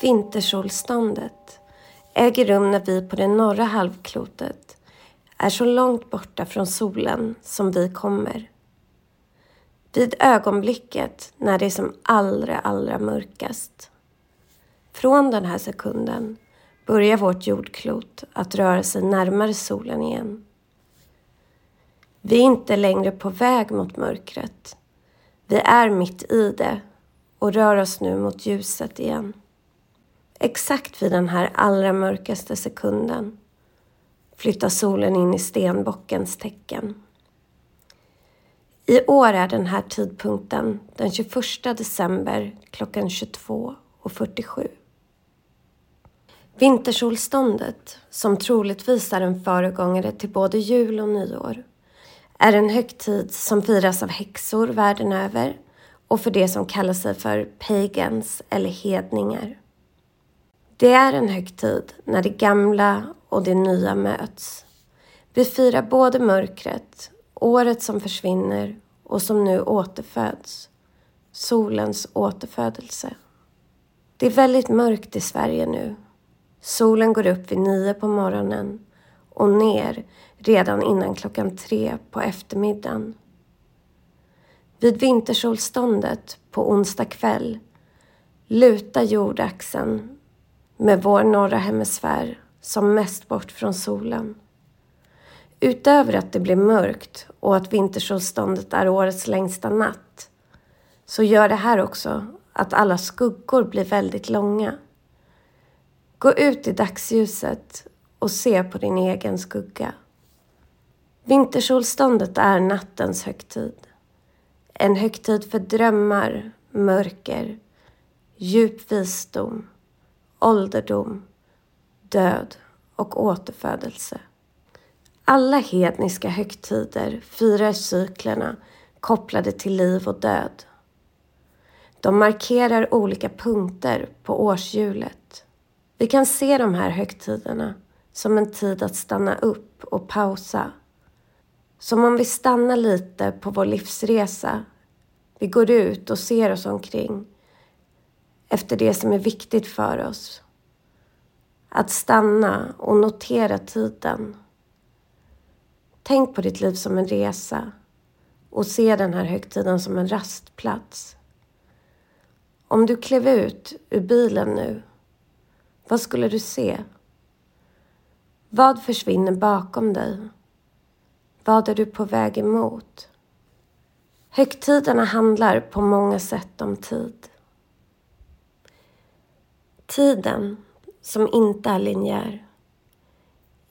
Vintersolståndet äger rum när vi på det norra halvklotet är så långt borta från solen som vi kommer. Vid ögonblicket när det är som allra, allra mörkast. Från den här sekunden börjar vårt jordklot att röra sig närmare solen igen. Vi är inte längre på väg mot mörkret. Vi är mitt i det och rör oss nu mot ljuset igen. Exakt vid den här allra mörkaste sekunden flyttar solen in i stenbockens tecken. I år är den här tidpunkten den 21 december klockan 22.47. Vintersolståndet, som troligtvis är en föregångare till både jul och nyår, är en högtid som firas av häxor världen över och för det som kallar sig för pagans eller hedningar. Det är en högtid när det gamla och det nya möts. Vi firar både mörkret, året som försvinner och som nu återföds, solens återfödelse. Det är väldigt mörkt i Sverige nu. Solen går upp vid nio på morgonen och ner redan innan klockan tre på eftermiddagen. Vid vintersolståndet på onsdag kväll lutar jordaxeln med vår norra hemisfär som mest bort från solen. Utöver att det blir mörkt och att vintersolståndet är årets längsta natt så gör det här också att alla skuggor blir väldigt långa. Gå ut i dagsljuset och se på din egen skugga. Vintersolståndet är nattens högtid. En högtid för drömmar, mörker, djup visdom, ålderdom, död och återfödelse. Alla hedniska högtider firar cyklerna kopplade till liv och död. De markerar olika punkter på årshjulet. Vi kan se de här högtiderna som en tid att stanna upp och pausa. Som om vi stannar lite på vår livsresa. Vi går ut och ser oss omkring efter det som är viktigt för oss. Att stanna och notera tiden. Tänk på ditt liv som en resa och se den här högtiden som en rastplats. Om du klev ut ur bilen nu, vad skulle du se? Vad försvinner bakom dig? Vad är du på väg emot? Högtiderna handlar på många sätt om tid. Tiden som inte är linjär.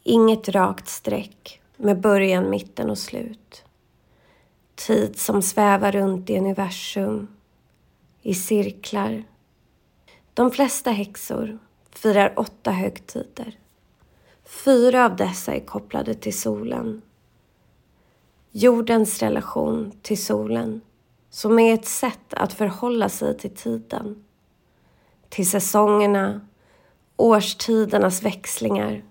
Inget rakt streck med början, mitten och slut. Tid som svävar runt i universum, i cirklar. De flesta häxor firar åtta högtider. Fyra av dessa är kopplade till solen. Jordens relation till solen, som är ett sätt att förhålla sig till tiden. Till säsongerna, årstidernas växlingar.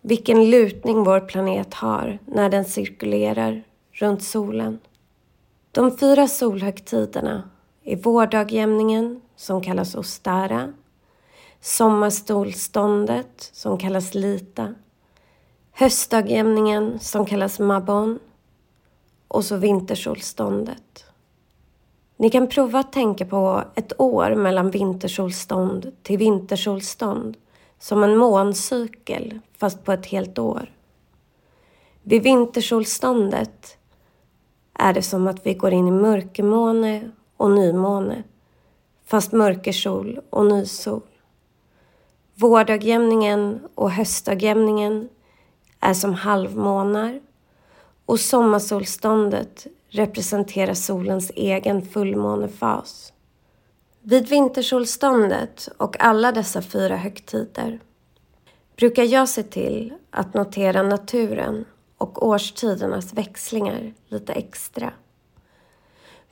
Vilken lutning vår planet har när den cirkulerar runt solen. De fyra solhögtiderna är vårdagjämningen, som kallas Ostara, sommarstolståndet som kallas Lita, höstdagjämningen som kallas Mabon och så vintersolståndet. Ni kan prova att tänka på ett år mellan vintersolstånd till vintersolstånd som en måncykel fast på ett helt år. Vid vintersolståndet är det som att vi går in i mörkermåne och nymåne fast mörkersol och nysol. Vårdagjämningen och höstdagjämningen är som halvmånar och sommarsolståndet representerar solens egen fullmånefas. Vid vintersolståndet och alla dessa fyra högtider brukar jag se till att notera naturen och årstidernas växlingar lite extra.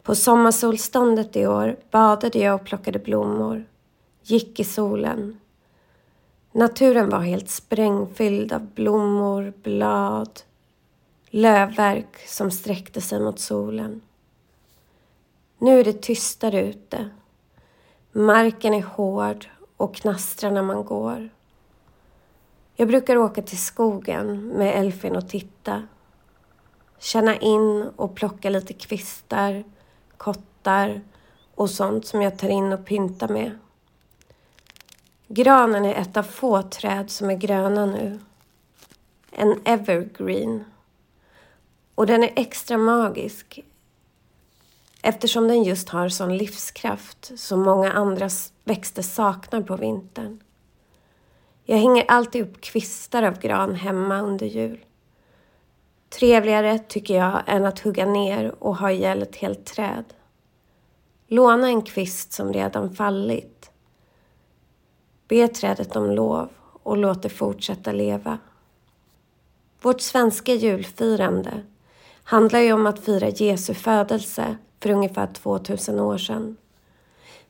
På sommarsolståndet i år badade jag och plockade blommor, gick i solen, Naturen var helt sprängfylld av blommor, blad, lövverk som sträckte sig mot solen. Nu är det tystare ute. Marken är hård och knastrar när man går. Jag brukar åka till skogen med Elfin och titta. Känna in och plocka lite kvistar, kottar och sånt som jag tar in och pyntar med. Granen är ett av få träd som är gröna nu. En evergreen. Och den är extra magisk eftersom den just har sån livskraft som många andra växter saknar på vintern. Jag hänger alltid upp kvistar av gran hemma under jul. Trevligare, tycker jag, än att hugga ner och ha ihjäl ett helt träd. Låna en kvist som redan fallit. Be trädet om lov och låt det fortsätta leva. Vårt svenska julfirande handlar ju om att fira Jesu födelse för ungefär 2000 år sedan.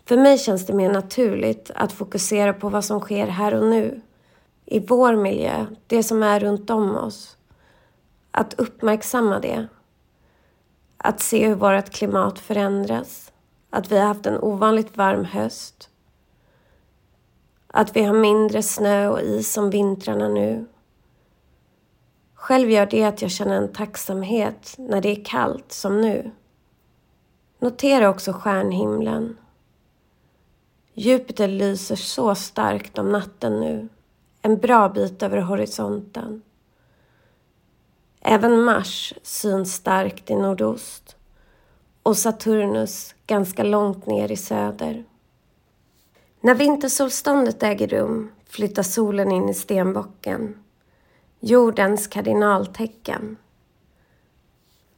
För mig känns det mer naturligt att fokusera på vad som sker här och nu. I vår miljö, det som är runt om oss. Att uppmärksamma det. Att se hur vårt klimat förändras. Att vi har haft en ovanligt varm höst. Att vi har mindre snö och is om vintrarna nu. Själv gör det att jag känner en tacksamhet när det är kallt som nu. Notera också stjärnhimlen. Jupiter lyser så starkt om natten nu, en bra bit över horisonten. Även Mars syns starkt i nordost och Saturnus ganska långt ner i söder. När vintersolståndet äger rum flyttar solen in i stenbocken, jordens kardinaltecken.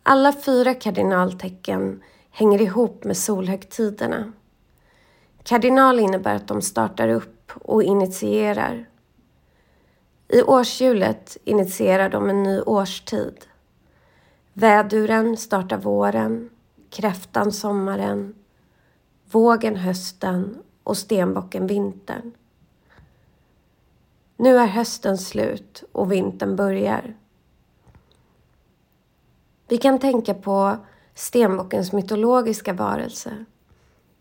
Alla fyra kardinaltecken hänger ihop med solhögtiderna. Kardinal innebär att de startar upp och initierar. I årshjulet initierar de en ny årstid. Väduren startar våren, kräftan sommaren, vågen hösten och stenbocken vintern. Nu är hösten slut och vintern börjar. Vi kan tänka på stenbockens mytologiska varelse.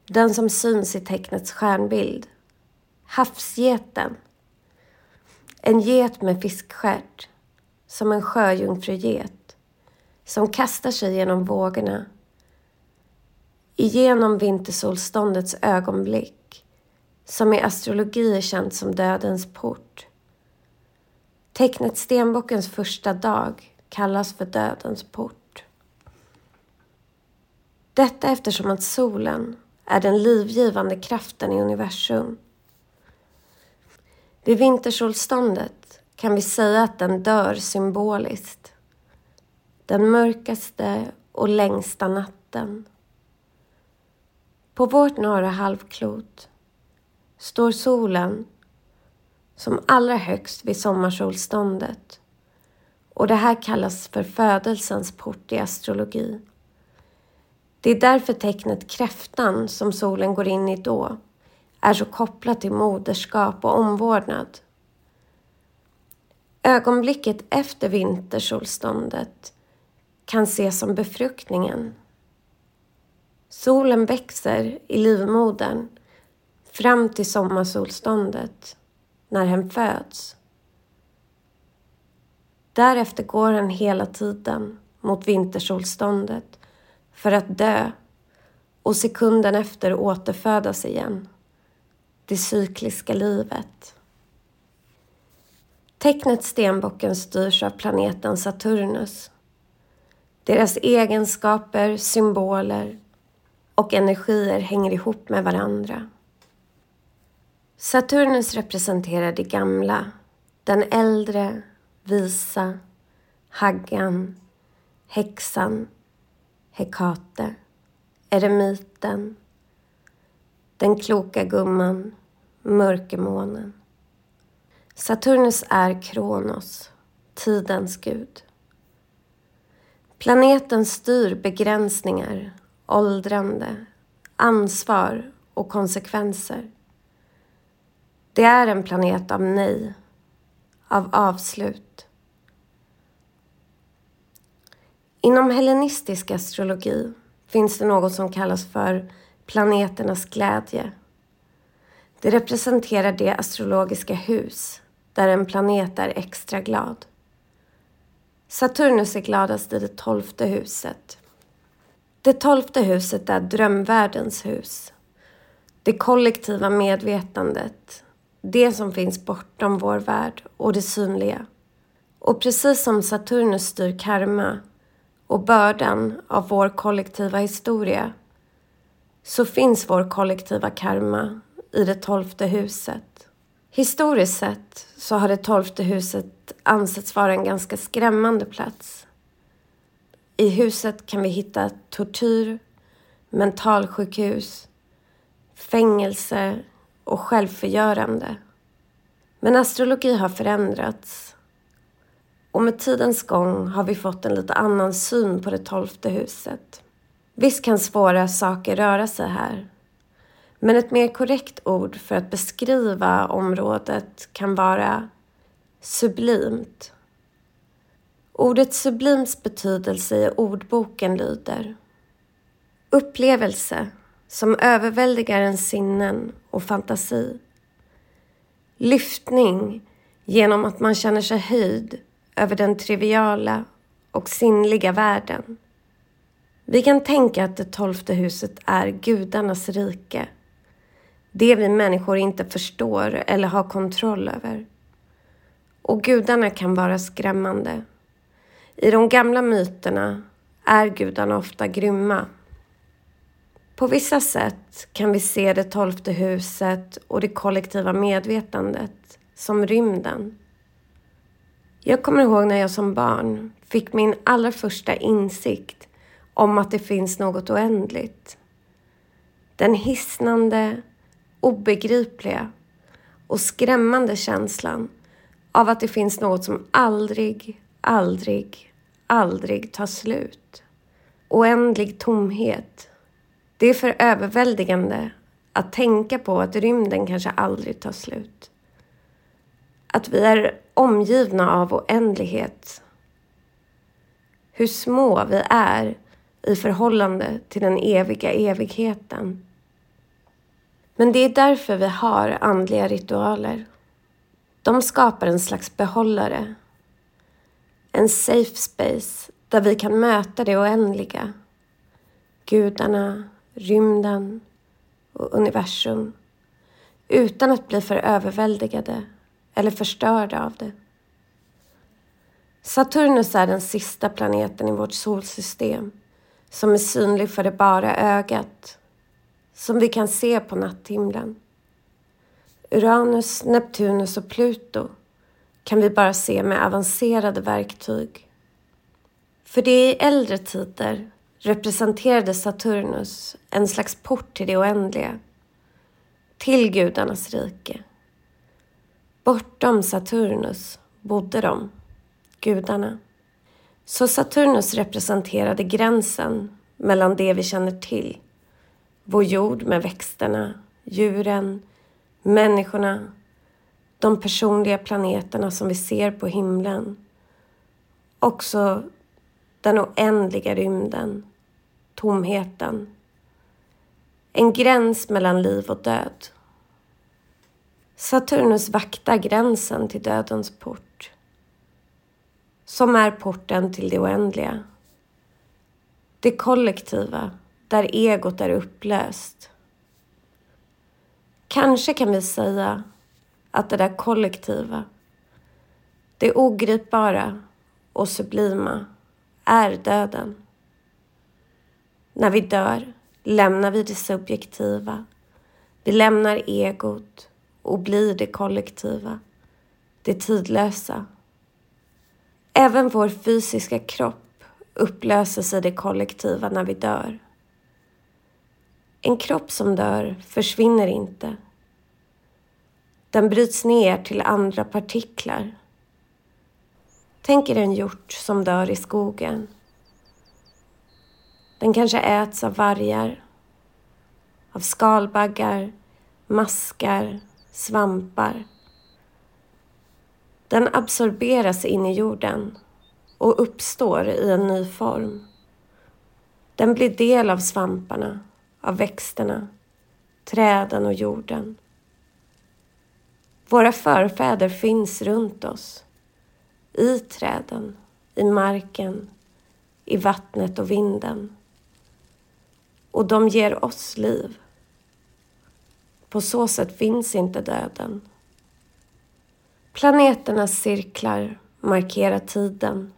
Den som syns i tecknets stjärnbild. Havsgeten. En get med fiskstjärt. Som en sjöjungfruget. Som kastar sig genom vågorna. Igenom vintersolståndets ögonblick. Som i astrologi är känt som dödens port. Tecknet stenbockens första dag kallas för dödens port. Detta eftersom att solen är den livgivande kraften i universum. Vid vintersolståndet kan vi säga att den dör symboliskt. Den mörkaste och längsta natten. På vårt norra halvklot står solen som allra högst vid sommarsolståndet och det här kallas för födelsens port i astrologi. Det är därför tecknet kräftan, som solen går in i då, är så kopplat till moderskap och omvårdnad. Ögonblicket efter vintersolståndet kan ses som befruktningen. Solen växer i livmodern fram till sommarsolståndet, när hen föds. Därefter går hen hela tiden mot vintersolståndet för att dö och sekunden efter återfödas igen. Det cykliska livet. Tecknet Stenbocken styrs av planeten Saturnus. Deras egenskaper, symboler och energier hänger ihop med varandra. Saturnus representerar det gamla, den äldre, visa, haggan, häxan Hekate, eremiten, den kloka gumman, mörkermånen. Saturnus är Kronos, tidens gud. Planeten styr begränsningar, åldrande, ansvar och konsekvenser. Det är en planet av nej, av avslut. Inom hellenistisk astrologi finns det något som kallas för planeternas glädje. Det representerar det astrologiska hus där en planet är extra glad. Saturnus är gladast i det tolfte huset. Det tolfte huset är drömvärldens hus. Det kollektiva medvetandet. Det som finns bortom vår värld och det synliga. Och precis som Saturnus styr karma och bördan av vår kollektiva historia så finns vår kollektiva karma i det tolfte huset. Historiskt sett så har det tolfte huset ansetts vara en ganska skrämmande plats. I huset kan vi hitta tortyr, mentalsjukhus, fängelse och självförgörande. Men astrologi har förändrats och med tidens gång har vi fått en lite annan syn på det tolfte huset. Visst kan svåra saker röra sig här. Men ett mer korrekt ord för att beskriva området kan vara sublimt. Ordet sublims betydelse i ordboken lyder upplevelse som överväldigar ens sinnen och fantasi. Lyftning genom att man känner sig höjd över den triviala och sinnliga världen. Vi kan tänka att det tolfte huset är gudarnas rike. Det vi människor inte förstår eller har kontroll över. Och gudarna kan vara skrämmande. I de gamla myterna är gudarna ofta grymma. På vissa sätt kan vi se det tolfte huset och det kollektiva medvetandet som rymden. Jag kommer ihåg när jag som barn fick min allra första insikt om att det finns något oändligt. Den hisnande, obegripliga och skrämmande känslan av att det finns något som aldrig, aldrig, aldrig tar slut. Oändlig tomhet. Det är för överväldigande att tänka på att rymden kanske aldrig tar slut. Att vi är omgivna av oändlighet. Hur små vi är i förhållande till den eviga evigheten. Men det är därför vi har andliga ritualer. De skapar en slags behållare. En safe space där vi kan möta det oändliga. Gudarna, rymden och universum utan att bli för överväldigade eller förstörda av det. Saturnus är den sista planeten i vårt solsystem som är synlig för det bara ögat, som vi kan se på natthimlen. Uranus, Neptunus och Pluto kan vi bara se med avancerade verktyg. För det är i äldre tider representerade Saturnus en slags port till det oändliga, till gudarnas rike. Bortom Saturnus bodde de, gudarna. Så Saturnus representerade gränsen mellan det vi känner till, vår jord med växterna, djuren, människorna, de personliga planeterna som vi ser på himlen. Också den oändliga rymden, tomheten. En gräns mellan liv och död. Saturnus vaktar gränsen till dödens port. Som är porten till det oändliga. Det kollektiva, där egot är upplöst. Kanske kan vi säga att det där kollektiva, det ogripbara och sublima är döden. När vi dör lämnar vi det subjektiva. Vi lämnar egot och blir det kollektiva, det tidlösa. Även vår fysiska kropp upplöses i det kollektiva när vi dör. En kropp som dör försvinner inte. Den bryts ner till andra partiklar. Tänk er en hjort som dör i skogen. Den kanske äts av vargar, av skalbaggar, maskar, svampar. Den absorberas in i jorden och uppstår i en ny form. Den blir del av svamparna, av växterna, träden och jorden. Våra förfäder finns runt oss. I träden, i marken, i vattnet och vinden. Och de ger oss liv. På så sätt finns inte döden. Planeternas cirklar markerar tiden.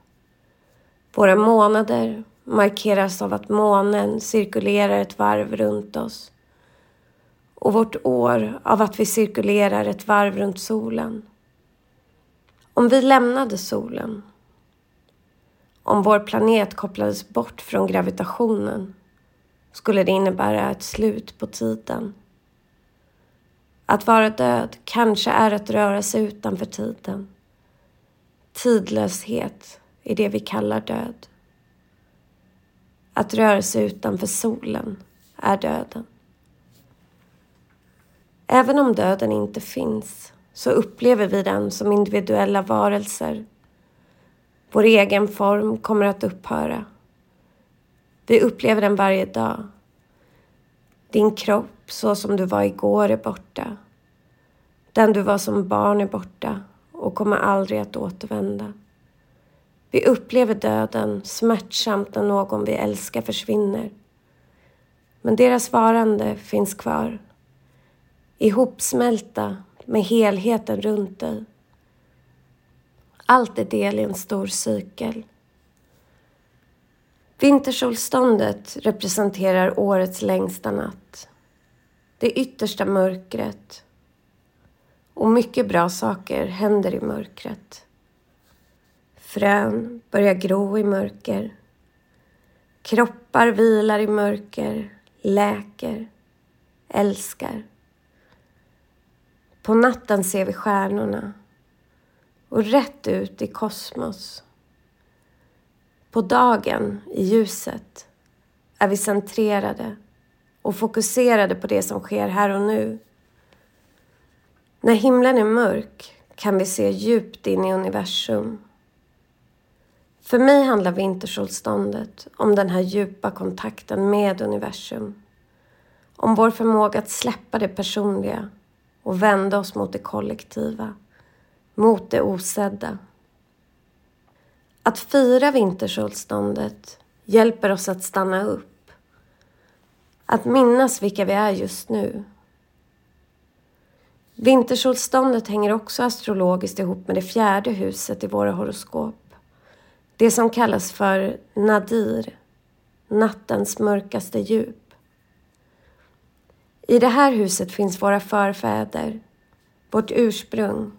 Våra månader markeras av att månen cirkulerar ett varv runt oss och vårt år av att vi cirkulerar ett varv runt solen. Om vi lämnade solen, om vår planet kopplades bort från gravitationen skulle det innebära ett slut på tiden. Att vara död kanske är att röra sig utanför tiden. Tidlöshet är det vi kallar död. Att röra sig utanför solen är döden. Även om döden inte finns så upplever vi den som individuella varelser. Vår egen form kommer att upphöra. Vi upplever den varje dag. Din kropp så som du var igår är borta. Den du var som barn är borta och kommer aldrig att återvända. Vi upplever döden smärtsamt när någon vi älskar försvinner. Men deras varande finns kvar. Ihopsmälta med helheten runt dig. Allt är del i en stor cykel. Vintersolståndet representerar årets längsta natt. Det yttersta mörkret. Och mycket bra saker händer i mörkret. Frön börjar gro i mörker. Kroppar vilar i mörker, läker, älskar. På natten ser vi stjärnorna och rätt ut i kosmos. På dagen, i ljuset, är vi centrerade och fokuserade på det som sker här och nu. När himlen är mörk kan vi se djupt in i universum. För mig handlar vintersolståndet om den här djupa kontakten med universum. Om vår förmåga att släppa det personliga och vända oss mot det kollektiva, mot det osedda. Att fira vintersolståndet hjälper oss att stanna upp, att minnas vilka vi är just nu. Vintersolståndet hänger också astrologiskt ihop med det fjärde huset i våra horoskop. Det som kallas för nadir, nattens mörkaste djup. I det här huset finns våra förfäder, vårt ursprung,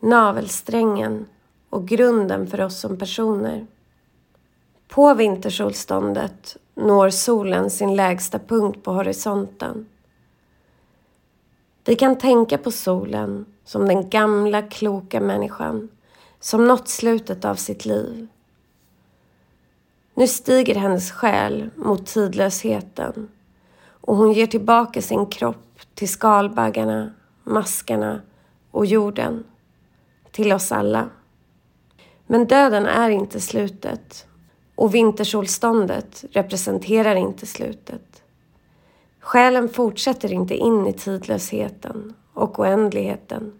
navelsträngen och grunden för oss som personer. På vintersolståndet når solen sin lägsta punkt på horisonten. Vi kan tänka på solen som den gamla kloka människan som nått slutet av sitt liv. Nu stiger hennes själ mot tidlösheten och hon ger tillbaka sin kropp till skalbaggarna, maskarna och jorden. Till oss alla. Men döden är inte slutet och vintersolståndet representerar inte slutet. Själen fortsätter inte in i tidlösheten och oändligheten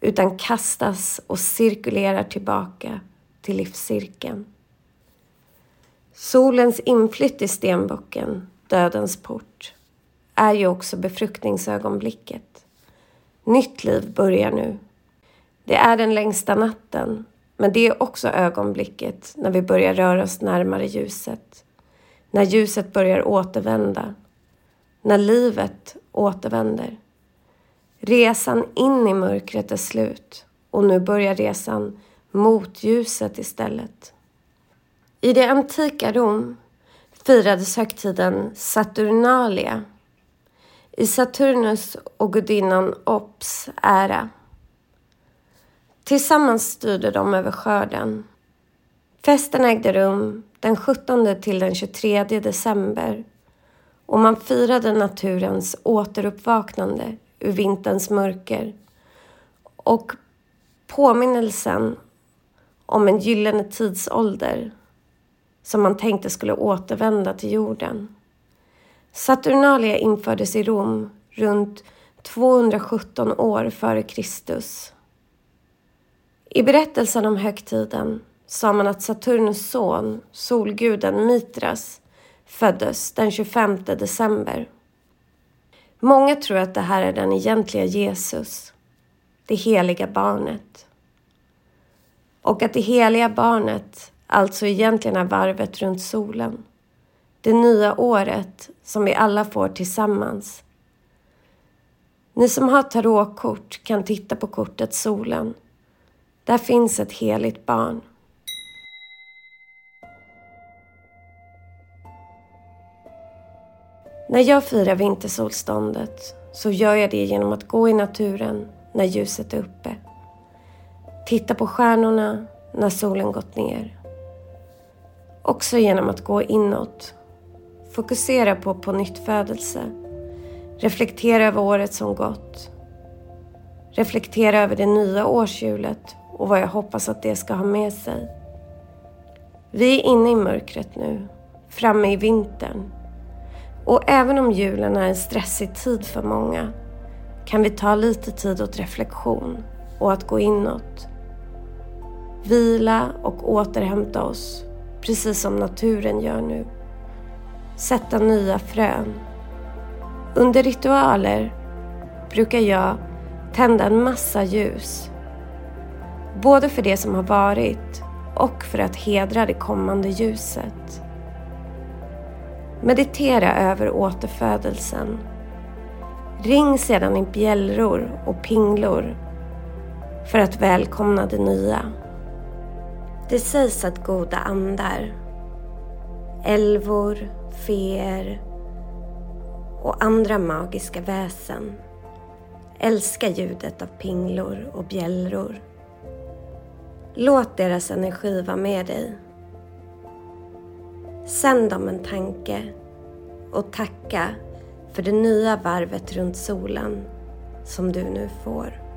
utan kastas och cirkulerar tillbaka till livscirkeln. Solens inflytt i stenbocken dödens port, är ju också befruktningsögonblicket. Nytt liv börjar nu. Det är den längsta natten, men det är också ögonblicket när vi börjar röra oss närmare ljuset. När ljuset börjar återvända. När livet återvänder. Resan in i mörkret är slut och nu börjar resan mot ljuset istället. I det antika Rom firades högtiden Saturnalia i Saturnus och gudinnan Ops ära. Tillsammans styrde de över skörden. Festen ägde rum den 17 till den 23 december och man firade naturens återuppvaknande ur vinterns mörker och påminnelsen om en gyllene tidsålder som man tänkte skulle återvända till jorden. Saturnalia infördes i Rom runt 217 år före Kristus. I berättelsen om högtiden sa man att Saturnus son, solguden Mitras, föddes den 25 december. Många tror att det här är den egentliga Jesus, det heliga barnet. Och att det heliga barnet alltså egentligen är varvet runt solen. Det nya året som vi alla får tillsammans. Ni som har tarotkort kan titta på kortet solen. Där finns ett heligt barn. När jag firar vintersolståndet så gör jag det genom att gå i naturen när ljuset är uppe. Titta på stjärnorna när solen gått ner. Också genom att gå inåt. Fokusera på på nytt födelse. Reflektera över året som gått. Reflektera över det nya årshjulet och vad jag hoppas att det ska ha med sig. Vi är inne i mörkret nu, framme i vintern. Och även om julen är en stressig tid för många kan vi ta lite tid åt reflektion och att gå inåt. Vila och återhämta oss, precis som naturen gör nu. Sätta nya frön. Under ritualer brukar jag tända en massa ljus. Både för det som har varit och för att hedra det kommande ljuset. Meditera över återfödelsen. Ring sedan i bjällror och pinglor för att välkomna det nya. Det sägs att goda andar, älvor, feer och andra magiska väsen älskar ljudet av pinglor och bjällror. Låt deras energi vara med dig Sänd dem en tanke och tacka för det nya varvet runt solen som du nu får.